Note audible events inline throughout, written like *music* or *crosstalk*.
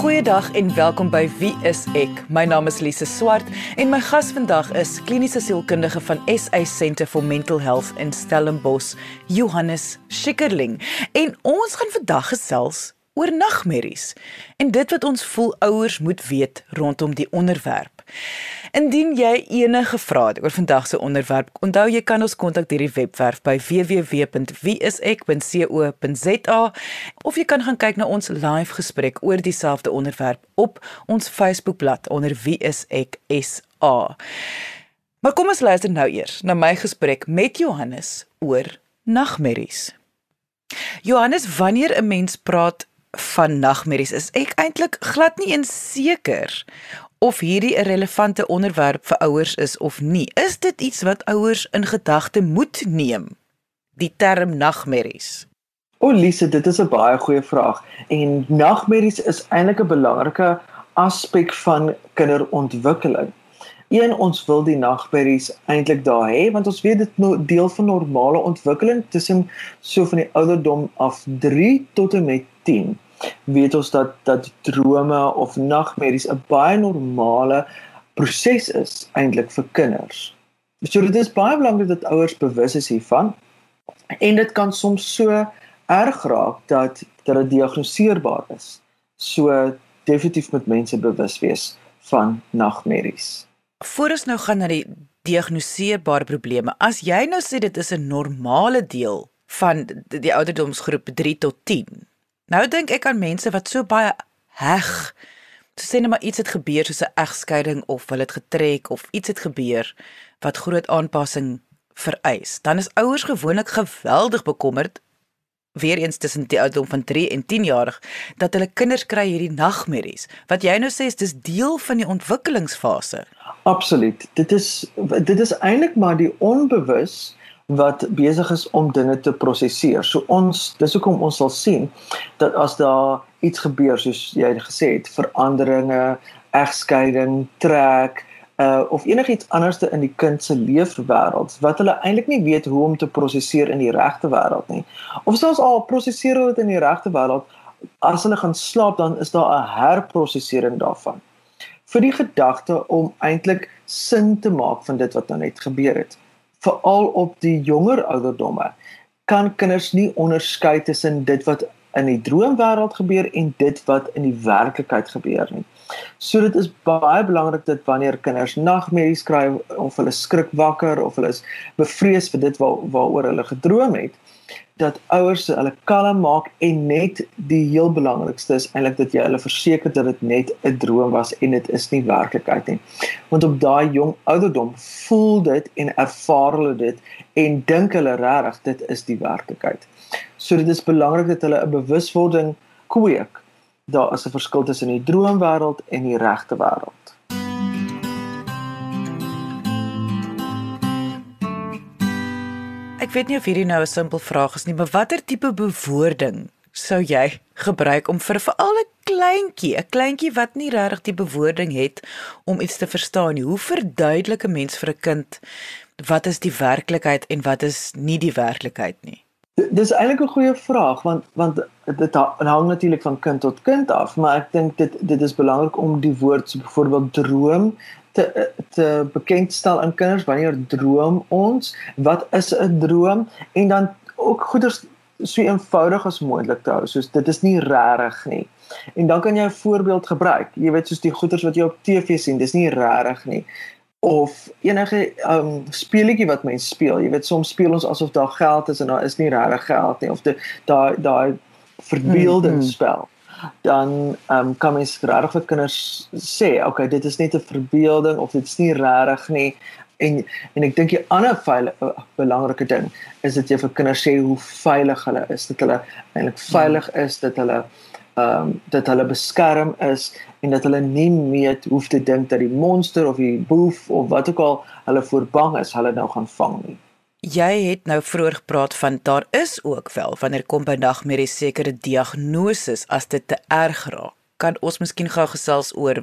Goeiedag en welkom by Wie is ek? My naam is Lise Swart en my gas vandag is kliniese sielkundige van SA Centre for Mental Health in Stellenbosch, Johannes Schikkerling. En ons gaan vandag gesels oor nagmerries en dit wat ons voel ouers moet weet rondom die onderwerp. Indien jy enige vrae het oor vandag se onderwerp, onthou jy kan ons kontak deur die webwerf by www.wieisek.co.za of jy kan gaan kyk na ons live gesprek oor dieselfde onderwerp op ons Facebookblad onder wieiseksa. Maar kom ons luister nou eers na my gesprek met Johannes oor nagmerries. Johannes, wanneer 'n mens praat van nagmerries, is ek eintlik glad nie eens seker of hierdie 'n relevante onderwerp vir ouers is of nie. Is dit iets wat ouers in gedagte moet neem? Die term nagmerries. O, Lise, dit is 'n baie goeie vraag. En nagmerries is eintlik 'n belangrike aspek van kinderontwikkeling. Een ons wil die nagmerries eintlik daar hê want ons weet dit nou deel van normale ontwikkeling tussen so van die ouderdom af 3 tot en met 10 weet ons dat dat drome of nagmerries 'n baie normale proses is eintlik vir kinders. So dit is baie belangrik dat ouers bewus is hiervan en dit kan soms so erg raak dat dat dit diagnoseerbaar is. So definitief moet mense bewus wees van nagmerries. Voor ons nou gaan na die diagnoseerbare probleme. As jy nou sê dit is 'n normale deel van die ouderdomsgroep 3 tot 10, Nou dink ek aan mense wat so baie heg. Te sê net maar iets het gebeur soos 'n egskeiding of hulle het getrek of iets het gebeur wat groot aanpassing vereis. Dan is ouers gewoonlik geweldig bekommerd weer eens tussen die ouderdom van 3 en 10 jarig dat hulle kinders kry hierdie nagmerries. Wat jy nou sê is dis deel van die ontwikkelingsfase. Absoluut. Dit is dit is eintlik maar die onbewus wat besig is om dinge te prosesseer. So ons dis hoekom ons sal sien dat as daar iets gebeur soos jy gesê het, veranderinge, egskeiding, trek uh of enigiets anderste in die kind se leefwêreld wat hulle eintlik nie weet hoe om te prosesseer in die regte wêreld nie. Of selfs al prosesseer hulle dit in die regte wêreld, as hulle gaan slaap dan is daar 'n herprosesering daarvan. vir die gedagte om eintlik sin te maak van dit wat nou net gebeur het veral op die jonger ouderdomme kan kinders nie onderskei tussen dit wat in die droomwêreld gebeur en dit wat in die werklikheid gebeur nie. So dit is baie belangrik dat wanneer kinders nagmerries kry of hulle skrik wakker of hulle is bevrees vir dit waar waaroor hulle gedroom het, dat ouers hulle kalm maak en net die heel belangrikste is eintlik dat jy hulle verseker dat dit net 'n droom was en dit is nie werklikheid nie. Want op daai jong ouderdom voel dit en ervaar hulle dit en dink hulle regtig dit is die werklikheid. So dit is belangrik dat hulle 'n bewuswording kweek. Daar is 'n verskil tussen die droomwêreld en die regte wêreld. Ek weet nie of hierdie nou 'n simpel vraag is nie, maar watter tipe bewoording sou jy gebruik om vir veral 'n kleintjie, 'n kleintjie wat nie regtig die bewoording het om iets te verstaan nie. Hoe verduidelik 'n mens vir 'n kind wat is die werklikheid en wat is nie die werklikheid nie? Dis eintlik 'n goeie vraag want want dit hang natuurlik van kind tot kind af, maar ek dink dit dit is belangrik om die woord so byvoorbeeld droom te te bekendstel aan kinders wanneer droom ons? Wat is 'n droom? En dan ook goeders so eenvoudig as moontlik te hou soos dit is nie regtig nie. En dan kan jy 'n voorbeeld gebruik. Jy weet soos die goeders wat jy op TV sien dis nie regtig nie. Of enige um speletjie wat mense speel. Jy weet soms speel ons asof daar geld is en daar is nie regtig geld nie. Of daai daai verbeeldingsspel hmm, hmm dan ehm um, kan mens regtig vir kinders sê, okay, dit is net 'n verbeelding of dit is nie regtig nie. En en ek dink die ander veilige uh, belangrike ding is dat jy vir kinders sê hoe veilig hulle is, dat hulle eintlik veilig is, dat hulle ehm um, dat hulle beskerm is en dat hulle nie meer hoef te dink dat die monster of die boef of wat ook al hulle voor bang is, hulle nou gaan vang nie. Jy het nou vroeër gepraat van daar is ook wel wanneer kom by nagmerrie sekere diagnoses as dit te erg raak. Kan ons miskien gou gesels oor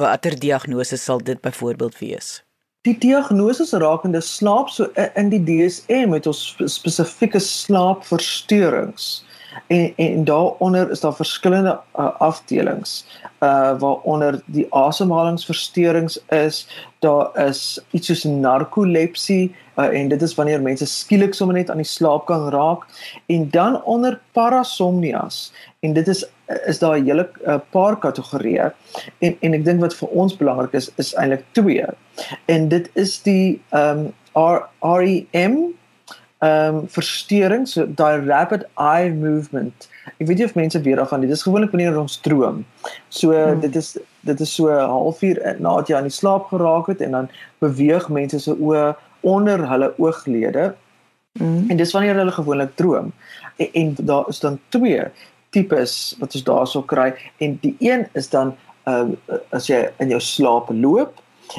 watter diagnoses sal dit byvoorbeeld wees? Die diagnoses rakende slaap so in die DSM met ons spesifieke slaapversteurings. En en daaronder is daar verskillende uh, afdelings uh waaronder die asemhalingsversteurings is. Daar is iets soos narkolepsie uh, en dit is wanneer mense skielik sommer net aan die slaap kan raak en dan onder parasomnias en dit is is daar 'n hele uh, paar kategorieë en en ek dink wat vir ons belangrik is is eintlik twee. En dit is die ehm um, REM ehm um, verstoring so daai rapid eye movement. Ek weet nie of mense weet daarvan nie. Dis gewoonlik wanneer ons droom. So hmm. dit is dit is so 'n halfuur nadat jy aan die slaap geraak het en dan beweeg mense se oë onder hulle ooglede. Hmm. En dis wanneer hulle gewoonlik droom. En, en daar is dan twee tipes wat ons daarso kry en die een is dan ehm um, as jy in jou slaap loop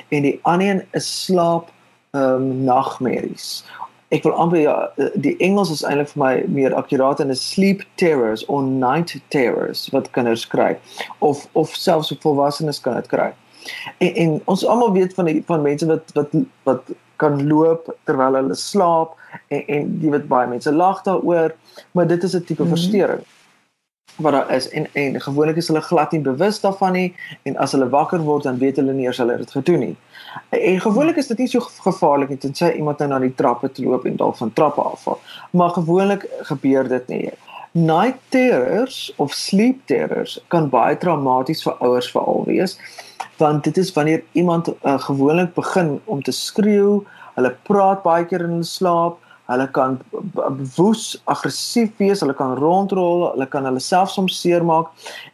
en die ander een is slaap ehm um, nagmerries ek wil amper ja die Engels is eintlik vir my meer akkuraat en is sleep terrors or night terrors wat kinders kry of of selfs volwassenes kan dit kry. En, en ons almal weet van die van mense wat wat wat kan loop terwyl hulle slaap en en jy weet baie mense lag daaroor, maar dit is 'n tipe mm -hmm. verstoring wat daar is en en gewoonlik is hulle glad nie bewus daarvan nie en as hulle wakker word dan weet hulle nie eers hulle het dit gedoen nie. En gewoonlik is dit nie so gevaarlik nie tensy iemand nou na die trappe toe loop en dalk van trappe afval. Maar gewoonlik gebeur dit nie. Night terrors of sleep terrors kan baie traumaties vir ouers veral wees want dit is wanneer iemand uh, gewoonlik begin om te skreeu, hulle praat baie keer in hulle slaap Hulle kan woes, aggressief wees, hulle kan rondrol, hulle kan hulle self soms seermaak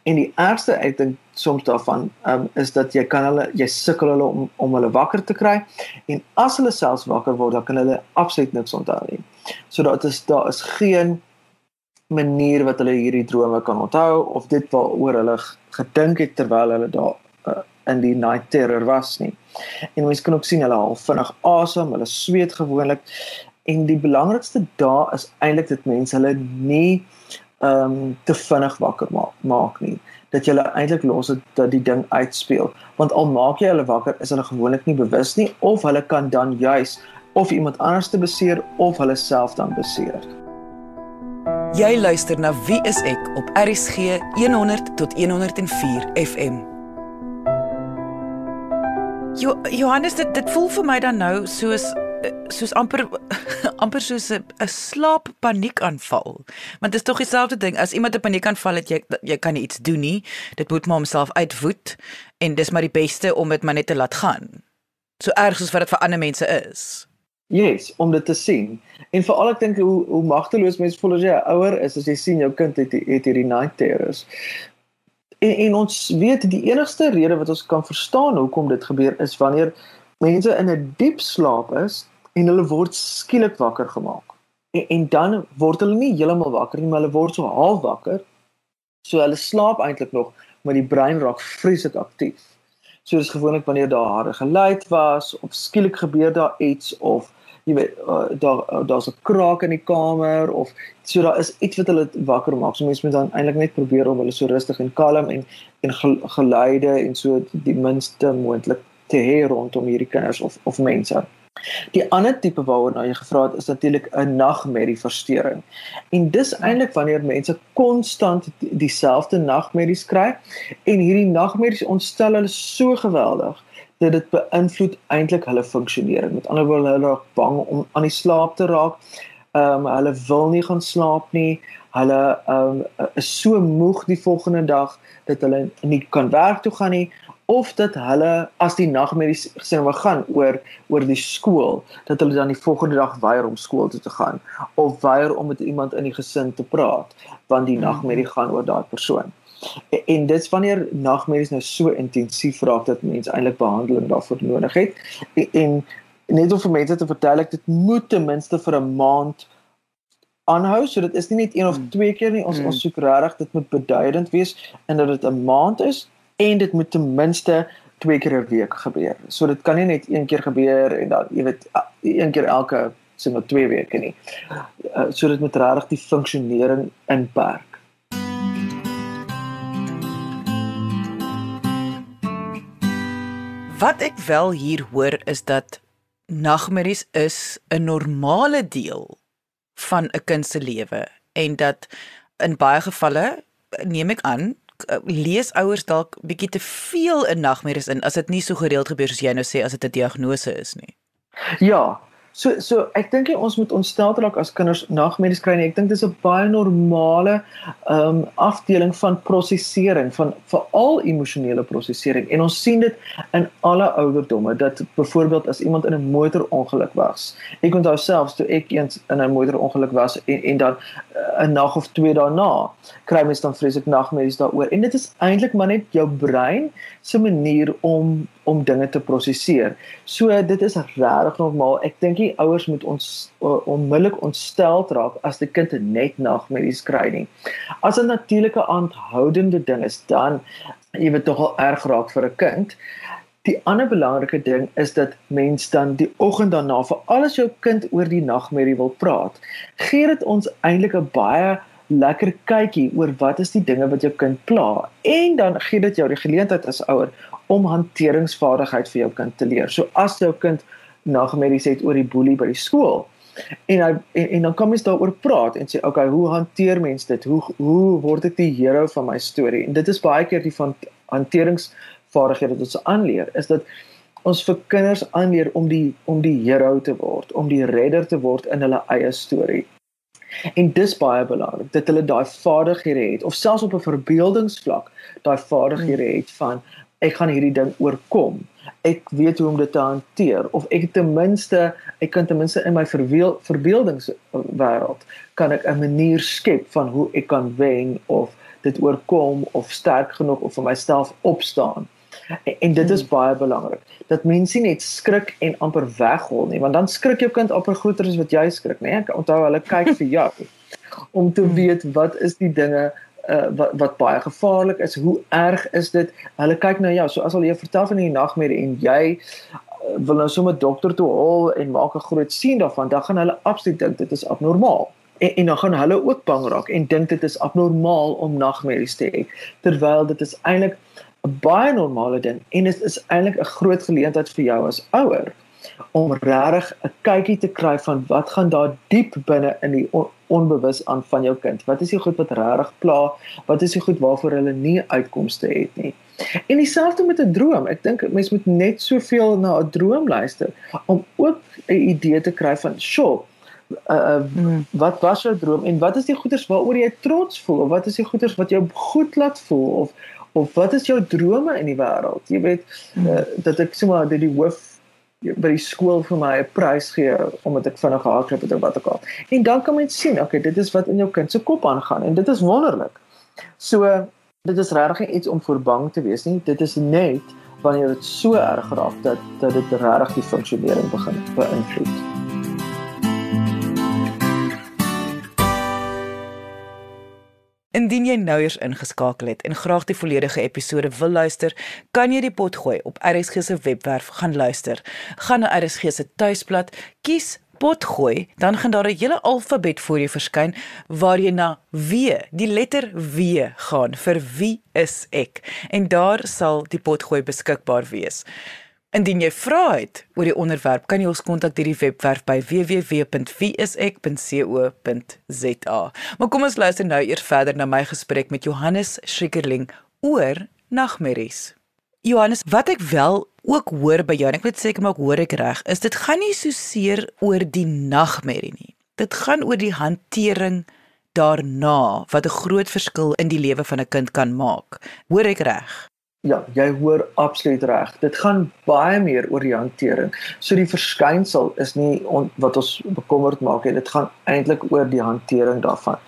en die ergste dink soms daarvan um, is dat jy kan hulle jy sukkel hulle om om hulle wakker te kry en as hulle selfs wakker word dan kan hulle absoluut niks onthou nie. So dit is daar is geen manier wat hulle hierdie drome kan onthou of dit waaroor hulle gedink het terwyl hulle daar uh, in die night terror was nie. En mens kan ook sien hulle haal vinnig asem, hulle sweet gewoonlik en die belangrikste daar is eintlik dat mense hulle nie ehm um, te vinnig wakker maak, maak nie dat jy hulle eintlik los het dat die ding uitspeel want al maak jy hulle wakker is hulle gewoonlik nie bewus nie of hulle kan dan juis of iemand anders te beseer of hulle self dan beseer. Jy luister na Wie is ek op RCG 100 tot 104 FM. Jo Johannes dit dit voel vir my dan nou soos soos amper *laughs* amper soos 'n slaap paniekaanval. Want dit is tog dieselfde ding as iemand 'n paniekaanval het jy jy kan iets doen nie. Dit moet maar homself uitwoed en dis maar die beste om dit maar net te laat gaan. So erg soos wat dit vir ander mense is. Yes, om dit te sien. En veral ek dink hoe hoe magteloos mense voel as jy ouer is as jy sien jou kind het het hierdie night terrors. En, en ons weet die enigste rede wat ons kan verstaan hoekom dit gebeur is wanneer mense in 'n diep slaap is en hulle word skielik wakker gemaak. En, en dan word hulle nie heeltemal wakker nie, maar hulle word so half wakker. So hulle slaap eintlik nog, maar die brein raak vreeslik aktief. So dis gewoonlik wanneer daar harde geluid was of skielik gebeur daar iets of jy weet uh, daar uh, daar's 'n kraak in die kamer of so daar is iets wat hulle wakker maak. So mense moet dan eintlik net probeer om hulle so rustig en kalm en en geluide en so die minste moontlik te hê rondom hierdie kinders of of mense. Die ander tipe waaroor nou jy gevra het is natuurlik 'n nagmerrie verstoring. En dis eintlik wanneer mense konstant dieselfde nagmerries kry en hierdie nagmerries ontstel hulle so geweldig dat dit beïnvloed eintlik hulle funksionering. Met ander woorde hulle raak bang om aan die slaap te raak. Ehm um, hulle wil nie gaan slaap nie. Hulle ehm um, is so moeg die volgende dag dat hulle nie kan werk toe gaan nie of dat hulle as die nagmerries gesê wou gaan oor oor die skool dat hulle dan die volgende dag weier om skool toe te gaan of weier om met iemand in die gesin te praat want die nagmerrie gaan oor daai persoon. En, en dit's wanneer nagmerries nou so intensief raak dat mense eintlik behandeling daarvoor nodig het en, en net om vir mense te vertel ek dit moet ten minste vir 'n maand aanhou so dit is nie net een of hmm. twee keer nie ons mm. ons soek regtig dit moet beduidend wees en dat dit 'n maand is en dit moet ten minste twee keer 'n week gebeur. So dit kan nie net een keer gebeur en dan jy weet een keer elke sê maar twee weke nie. Uh, so dit moet regtig die funksionering inperk. Wat ek wel hier hoor is dat nagmerries is 'n normale deel van 'n kind se lewe en dat in baie gevalle neem ek aan lees ouers dalk bietjie te veel in nagmerries in as dit nie so gereeld gebeur soos jy nou sê as dit 'n diagnose is nie. Ja, So so ek dink ons moet ontstel raak as kinders nagmerries kry. Ek dink dis 'n baie normale ehm um, afdeling van prosesering van veral emosionele prosesering. En ons sien dit in alle ouderdomme dat byvoorbeeld as iemand in 'n motorongeluk was. Ek onthou selfs toe ek eens in 'n motorongeluk was en en dan uh, 'n nag of twee daarna kry mens dan vreeslik nagmerries daaroor. En dit is eintlik maar net jou brein se manier om om dinge te prosesseer. So dit is regtig normaal. Ek dink die ouers moet ons uh, onmiddellik ontstel raak as die kind net nagmerries kry nie. As 'n natuurlike aanhoudende ding is, dan jy weet tog al erg raak vir 'n kind. Die ander belangrike ding is dat mens dan die oggend daarna vir alles jou kind oor die nagmerrie wil praat. Gee dit ons eintlik 'n baie lekker kykie oor wat is die dinge wat jou kind pla en dan gee dit jou die geleentheid as ouer om hanteringsvaardigheid vir jou kind te leer. So as jou kind nagmerries het oor die boelie by die skool en hy en, en dan kom jy daaroor praat en sê okay, hoe hanteer mens dit? Hoe hoe word ek die hero van my storie? En dit is baie keer die van hanteringsvaardighede wat ons aanleer is dat ons vir kinders aanleer om die om die hero te word, om die redder te word in hulle eie storie. En dis baie belangrik dat hulle daai vaardighede het of selfs op 'n verbeeldingsvlak daai vaardighede het van ek gaan hierdie ding oorkom. Ek weet hoe om dit te hanteer of ek ten minste ek kan ten minste in my verbeel, verbeeldingswêreld kan ek 'n manier skep van hoe ek kan wen of dit oorkom of sterk genoeg of vir myself opstaan. En, dit is hmm. baie belangrik. Dat mense net skrik en amper weghol nie, want dan skrik jou kind amper groter as wat jy skrik, né? Nee? Ek onthou hulle kyk vir jou *laughs* om te hmm. weet wat is die dinge uh, wat wat baie gevaarlik is. Hoe erg is dit? Hulle kyk na jou. So as hulle jou vertel van die nagmerrie en jy uh, wil nou sommer dokter toe hol en maak 'n groot sien daarvan, dan gaan hulle absoluut dink dit is abnormaal. En, en dan gaan hulle ook bang raak en dink dit is abnormaal om nagmerries te hê terwyl dit is eintlik 'n baie normale ding en dit is eintlik 'n groot geleentheid vir jou as ouer om regtig 'n kykie te kry van wat gaan daar diep binne in die on onbewus aan van jou kind. Wat is die goed wat regtig pla? Wat is die goed waarvoor hulle nie uitkomste het nie? En dieselfde met 'n droom. Ek dink mense moet net soveel na 'n droom luister om ook 'n idee te kry van, "Sjoe, uh, hmm. wat was jou droom en wat is die goeders waaroor jy trots voel of wat is die goeders wat jou goed laat voel of of wat is jou drome in die wêreld? Jy weet uh, dat ek sommer dat die hoof by die skool vir my 'n prys gee omdat ek vinnig gehardloop het of wat ook al. En dan kan mens sien, okay, dit is wat in jou kind se kop aangaan en dit is wonderlik. So dit is regtig iets om voor bang te wees nie. Dit is net wanneer dit so erg raak dat dat dit regtig die funksionering begin beïnvloed. Indien jy nou eers ingeskakel het en graag die volledige episode wil luister, kan jy die pot gooi op RSG se webwerf gaan luister. Gaan na RSG se tuisblad, kies pot gooi, dan gaan daar 'n hele alfabet voor jou verskyn waar jy na W, die letter W gaan vir wie is ek en daar sal die pot gooi beskikbaar wees. Indien jy vra het oor die onderwerp, kan jy ons kontak deur die webwerf by www.wieisek.co.za. Maar kom ons luister nou eers verder na my gesprek met Johannes Schikkerling oor nagmerries. Johannes, wat ek wel ook hoor by jou, en ek seker maar ek hoor ek reg, is dit gaan nie so seer oor die nagmerrie nie. Dit gaan oor die hantering daarna wat 'n groot verskil in die lewe van 'n kind kan maak. Hoor ek reg? Ja, jy hoor absoluut reg. Dit gaan baie meer oor die hantering. So die verskynsel is nie on, wat ons bekommerd maak nie. Dit gaan eintlik oor die hantering daarvan.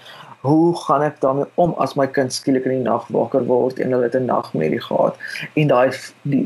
Hoe gaan ek daarmee om as my kind skielik in die nag wakker word en hulle het 'n nagmerrie gehad en daai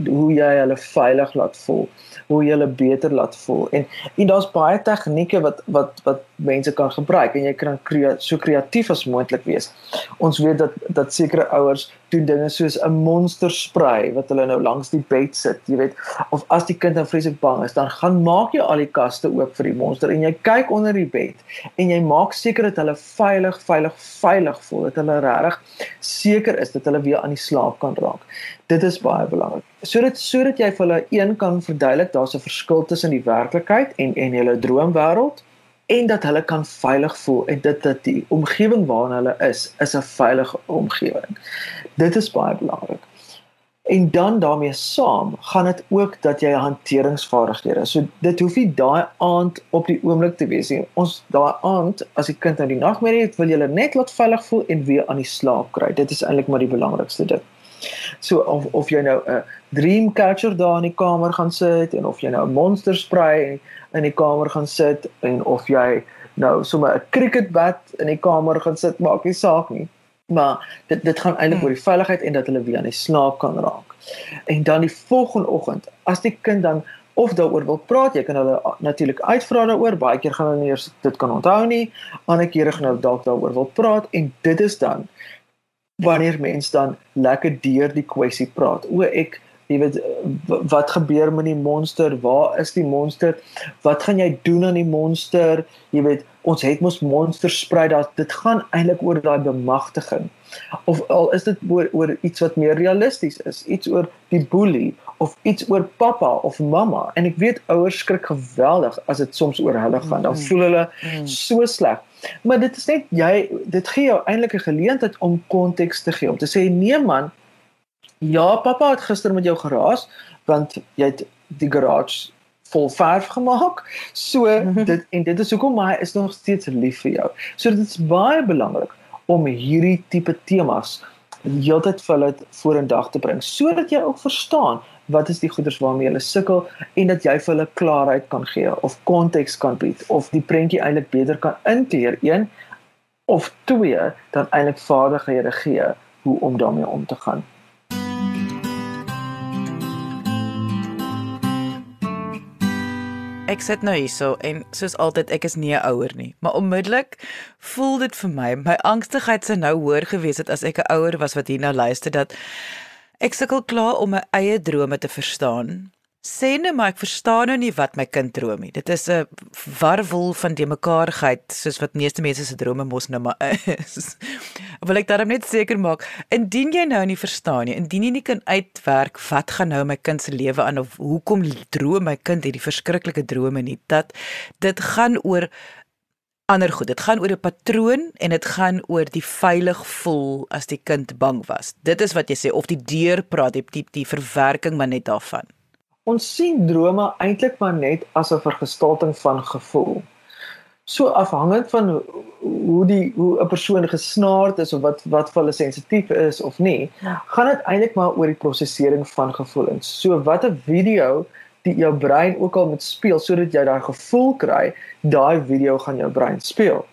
hoe jy hulle veilig laat voel? hoe jy hulle beter laat voel. En en daar's baie tegnieke wat wat wat mense kan gebruik en jy kan krea so kreatief as moontlik wees. Ons weet dat dat sekere ouers doen dinge soos 'n monster spray wat hulle nou langs die bed sit, jy weet, of as die kind dan vreeslik bang is, dan gaan maak jy al die kaste oop vir die monster en jy kyk onder die bed en jy maak seker dat hulle veilig, veilig, veilig voel, dat hulle regtig seker is dat hulle weer aan die slaap kan raak. Dit is baie belangrik. Sodat sodat jy vir hulle een kan verduidelik daar's 'n verskil tussen die werklikheid en en hulle droomwêreld en dat hulle kan veilig voel en dit dat die omgewing waarin hulle is is 'n veilige omgewing. Dit is baie belangrik. En dan daarmee saam gaan dit ook dat jy hanteringsvaardighede. So dit hoef nie daai aand op die oomblik te wees nie. Ons daai aand as die kind nou die nagmerrie het, wil jy hulle net laat veilig voel en weer aan die slaap kry. Dit is eintlik maar die belangrikste ding. So of of jy nou 'n dream catcher daar in die kamer gaan sit en of jy nou 'n monster spray in die kamer gaan sit en of jy nou sommer 'n cricket bat in die kamer gaan sit, maak nie saak nie. Maar dit dit gaan eintlik hmm. oor die veiligheid en dat hulle weer aan die slaap kan raak. En dan die volgende oggend, as die kind dan of daaroor wil praat, jy kan hulle natuurlik uitvra daaroor. Baie keer gaan hulle nie eers dit kan onthou nie. Ander kere gaan hulle dalk daaroor wil praat en dit is dan wanneer mens dan lekker deur die kwessie praat. O ek jy weet wat gebeur met die monster? Waar is die monster? Wat gaan jy doen aan die monster? Jy weet ons het mos monsters sprei dat dit gaan eintlik oor daai bemagtiging. Of al is dit oor, oor iets wat meer realisties is, iets oor die boelie of iets oor pappa of mamma. En ek weet ouers skrik geweldig as dit soms oor hulle gaan. Dan mm. voel hulle mm. so sleg. Maar dit is net jy dit gee jou eintlik 'n geleentheid om konteks te gee om te sê nee man ja pappa het gister met jou geraas want jy het die garage vol verf gemaak. So *laughs* dit en dit is hoekom hy is nog steeds lief vir jou. So dit is baie belangrik om hierdie tipe temas heeltyd vir hulle vorendag te bring sodat jy ook verstaan wat is die goeders waarmee hulle sukkel en dat jy vir hulle klaarheid kan gee of konteks kan bied of die prentjie eintlik beter kan inkleer een of twee dan eintlik vaardighede gee hoe om daarmee om te gaan. Ek sit nou hierso en soos altyd ek is nie 'n ouer nie, maar onmiddellik voel dit vir my my angstigheid sou nou hoor gewees het as ek 'n ouer was wat hier nou luister dat Ek sukkel klaar om my eie drome te verstaan. Sê net maar ek verstaan nou nie wat my kind droom nie. Dit is 'n warwel van die mekaarheid soos wat meeste mense se drome mos nou maar is. *laughs* Wil ek daarom net seker maak, indien jy nou nie verstaan nie, indien jy nie kan uitwerk wat gaan nou my kind se lewe aan of hoekom droom my kind hierdie verskriklike drome nie, dat dit gaan oor ander goed. Dit gaan oor 'n patroon en dit gaan oor die veilig voel as die kind bang was. Dit is wat jy sê of die deur praat, die die, die verwerking maar net daarvan. Ons sien drome eintlik maar net as 'n vergestalting van gevoel. So afhangend van hoe die hoe 'n persoon gesnaard is of wat wat vir hulle sensitief is of nie, ja. gaan dit eintlik maar oor die prosesering van gevoelens. So wat 'n video die jou brein ook al moet speel sodat jy daai gevoel kry, daai video gaan jou brein speel.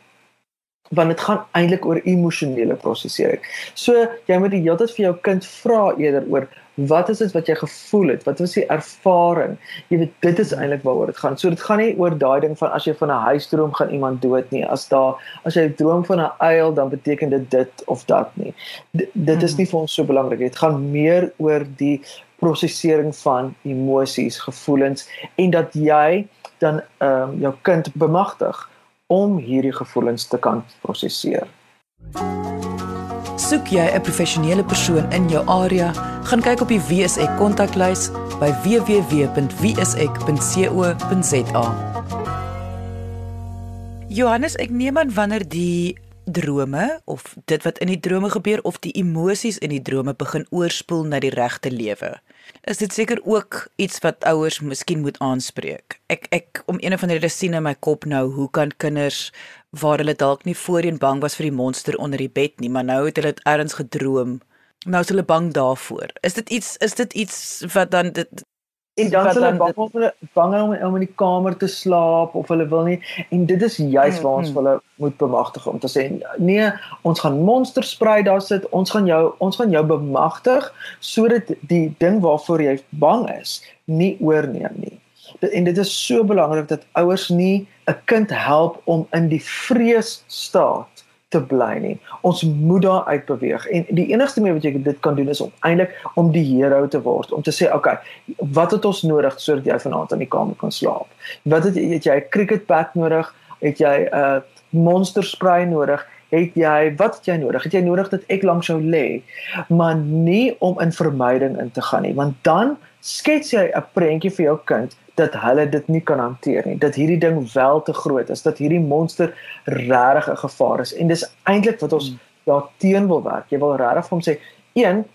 Want dit gaan eintlik oor emosionele prosesering. So jy moet die hele tyd vir jou kind vra eerder oor wat is dit wat jy gevoel het? Wat was die ervaring? Jy weet dit is eintlik waaroor dit gaan. So dit gaan nie oor daai ding van as jy van 'n huis droom gaan iemand dood nie. As daar as jy droom van 'n uil dan beteken dit dit of dat nie. D dit is hmm. nie vir ons so belangrik. Dit gaan meer oor die prosesering van emosies, gevoelens en dat jy dan ehm um, jou kind bemagtig om hierdie gevoelens te kan prosesseer. Soek jy 'n professionele persoon in jou area, gaan kyk op die WSE kontaklys by www.wse.co.za. Johannes, ek neem aan wanneer die drome of dit wat in die drome gebeur of die emosies in die drome begin oorspoel na die regte lewe. Is dit seker ook iets wat ouers miskien moet aanspreek? Ek ek om een of ander rede sien in my kop nou hoe kan kinders waar hulle dalk nie voorheen bang was vir die monster onder die bed nie, maar nou het hulle dit ergens gedroom. Nou is hulle bang daarvoor. Is dit iets is dit iets wat dan dit en dan hulle bang hulle bang om, om in die kamer te slaap of hulle wil nie. En dit is juis waar ons mm, mm. hulle moet bemagtig om te sê nee ons gaan monsters sprei daar sit. Ons gaan jou ons gaan jou bemagtig sodat die ding waarvoor jy bang is nie oorneem nie. En dit is so belangrik dat ouers nie 'n kind help om in die vrees staat te bly nie. Ons moet daar uitbeweeg en die enigste manier wat jy dit kan doen is om eintlik om die hero te word, om te sê, "Oké, okay, wat het ons nodig sodat jy vanaand in die kamer kan slaap? Wat het, het jy 'n cricket bat nodig? Het jy 'n uh, monster spray nodig?" Het jy wat het jy nodig? Het jy nodig dat ek lank sou lê? Maar nie om in vermyding in te gaan nie, want dan skets jy 'n prentjie vir jou kind dat hulle dit nie kan hanteer nie. Dat hierdie ding wel te groot is. Dat hierdie monster regtig 'n gevaar is. En dis eintlik wat ons daar teen wil werk. Jy wil regtig vir hom sê een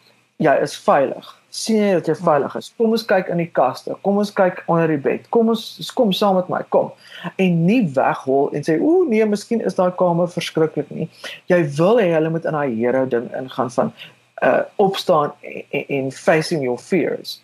jy is veilig. Sien jy dat jy veilig is? Kom ons kyk in die kaste. Kom ons kyk onder die bed. Kom ons kom saam met my. Kom. En nie weghol en sê ooh nee miskien is daai kamer verskriklik nie. Jy wil hê hulle moet in daai hero ding ingaan van uh opstaan en, en facing your fears.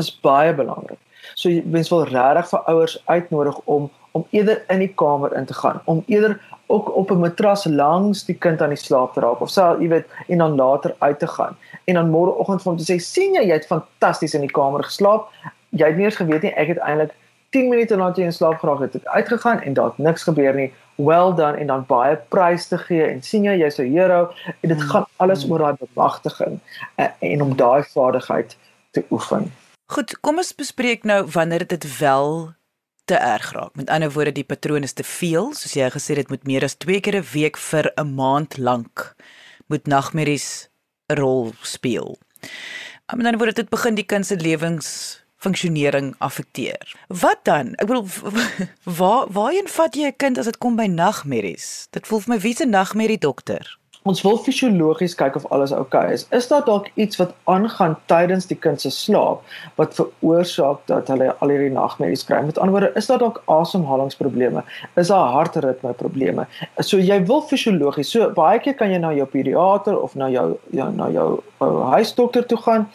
Is baie belangrik. So mens wil regtig vir ouers uitnodig om om eerder in die kamer in te gaan, om eerder ook op 'n matras langs die kind aan die slaap te raak of sal jy weet en dan later uit te gaan en dan môreoggend vir hom te sê sien jy jy het fantasties in die kamer geslaap. Jy het nie eens geweet nie ek het eintlik 10 minute nadat jy in slaap geraak het, het uitgegaan en daar het niks gebeur nie. Well done en dan baie prys te gee en sien jy jy's 'n hero en dit gaan alles oor daai bemagtiging eh, en om daai vaardigheid te oefen. Goed, kom ons bespreek nou wanneer dit wel te erg raak. Met ander woorde, die patroon is te veel, soos jy gesê het, moet meer as 2 keer 'n week vir 'n maand lank moet nagmerries 'n rol speel. Met ander woorde, dit begin die kind se lewensfunksionering affekteer. Wat dan? Ek bedoel *laughs* waar waarheen vat jy 'n kind as dit kom by nagmerries? Dit voel vir my wie se nagmerrie dokter? Ons wil fisiologies kyk of alles oukei okay is. Is daar dalk iets wat aangaan tydens die kind se slaap wat veroorsaak dat hulle al hierdie nagmerries kry? Met ander woorde, is daar dalk asemhalingsprobleme? Is daar hartritme probleme? So jy wil fisiologies. So baie keer kan jy na jou pediater of na jou ja, na jou huisdokter toe gaan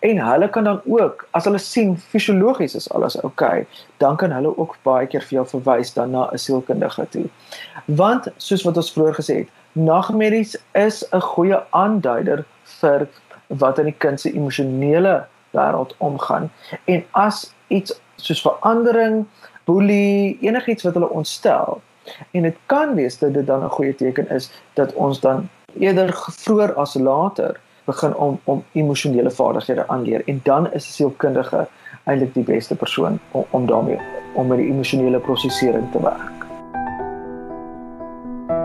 en hulle kan dan ook as hulle sien fisiologies is alles oukei, okay, dan kan hulle ook baie keer vir jou verwys dan na 'n sielkundige toe. Want soos wat ons vroeër gesê het, nagmerries is 'n goeie aanduider vir wat in die kind se emosionele wêreld omgaan en as iets soos verandering, boelie, enigiets wat hulle ontstel en dit kan wees dat dit dan 'n goeie teken is dat ons dan eerder vroeër as later begin om om emosionele vaardighede aanleer en dan is 'n sielkundige eintlik die beste persoon om, om daarmee om met die emosionele prosesering te werk.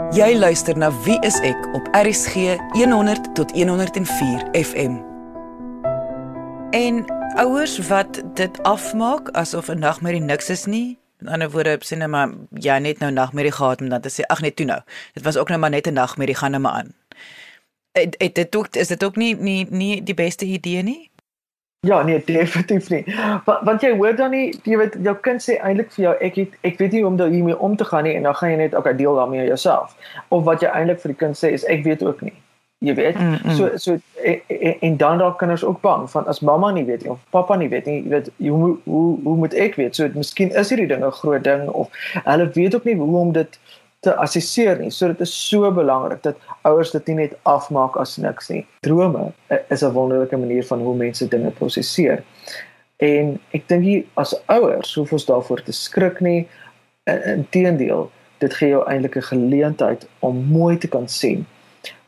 Jy luister na Wie is ek op RCG 100 tot 104 FM. En ouers wat dit afmaak asof 'n nagmerrie niks is nie. In ander woorde, sê net maar jy net nou nagmerrie gehad om dan te sê ag net toe nou. Dit was ook nou maar net 'n nagmerrie gaan nou maar aan. Dit dit ook is dit ook nie nie nie die beste idee nie? Ja, nee, definitief nie. Want want jy hoor dan nie, jy weet jou kind sê eintlik vir jou ek het ek weet nie hoe om daarmee om te gaan nie en dan gaan jy net okay deel daarmee jouself. Of wat jy eintlik vir die kind sê is ek weet ook nie. Jy weet. Mm, mm. So so en, en, en dan raak kinders ook bang van as mamma nie weet nie of pappa nie weet nie, jy weet hoe hoe hoe moet ek weet? So miskien is hierdie ding 'n groot ding of hulle weet ook nie hoe om dit te assesseer nie. So dit is so belangrik dat ouers dit nie net afmaak as niks nie. Drome is 'n wonderlike manier van hoe mense dinge prosesseer. En ek dink jy as ouers hoef ons daarvoor te skrik nie. Inteendeel, dit gee jou eintlik 'n geleentheid om mooi te kan sien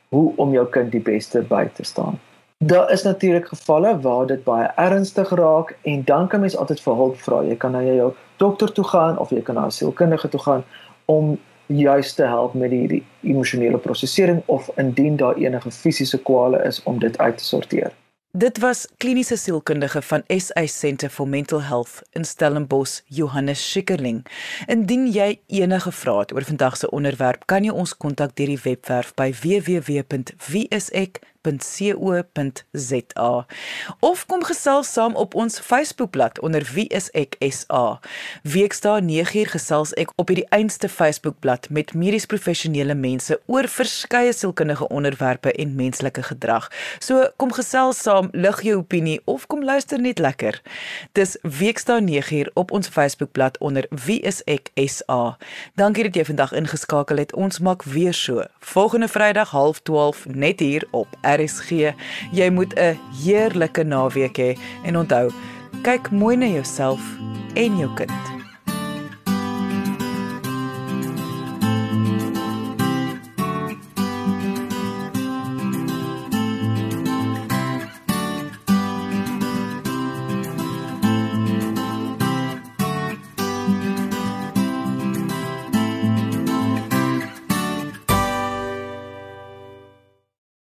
hoe om jou kind die beste by te staan. Daar is natuurlik gevalle waar dit baie ernstig raak en dan kan mens altyd vir hulp vra. Jy kan na jou dokter toe gaan of jy kan na 'n sielkundige toe gaan om juis te help met die emosionele prosesering of indien daar enige fisiese kwale is om dit uit te sorteer. Dit was kliniese sielkundige van SA Centre for Mental Health in Stellenbosch, Johannes Schikkerling. Indien jy enige vrae het oor vandag se onderwerp, kan jy ons kontak deur die webwerf by www.wieisek.com www.co.za of kom gesels saam op ons Facebookblad onder wie is ek SA. Weksdae 9uur gesels ek op hierdie einste Facebookblad met medies professionele mense oor verskeie sielkundige onderwerpe en menslike gedrag. So kom gesels saam, lig jou opinie of kom luister net lekker. Dis Weksdae 9uur op ons Facebookblad onder wie is ek SA. Dankie dat jy vandag ingeskakel het. Ons maak weer so. Volgende Vrydag 12:30 net hier op RSG. Jy moet 'n heerlike naweek hê en onthou, kyk mooi na jouself en jou kind.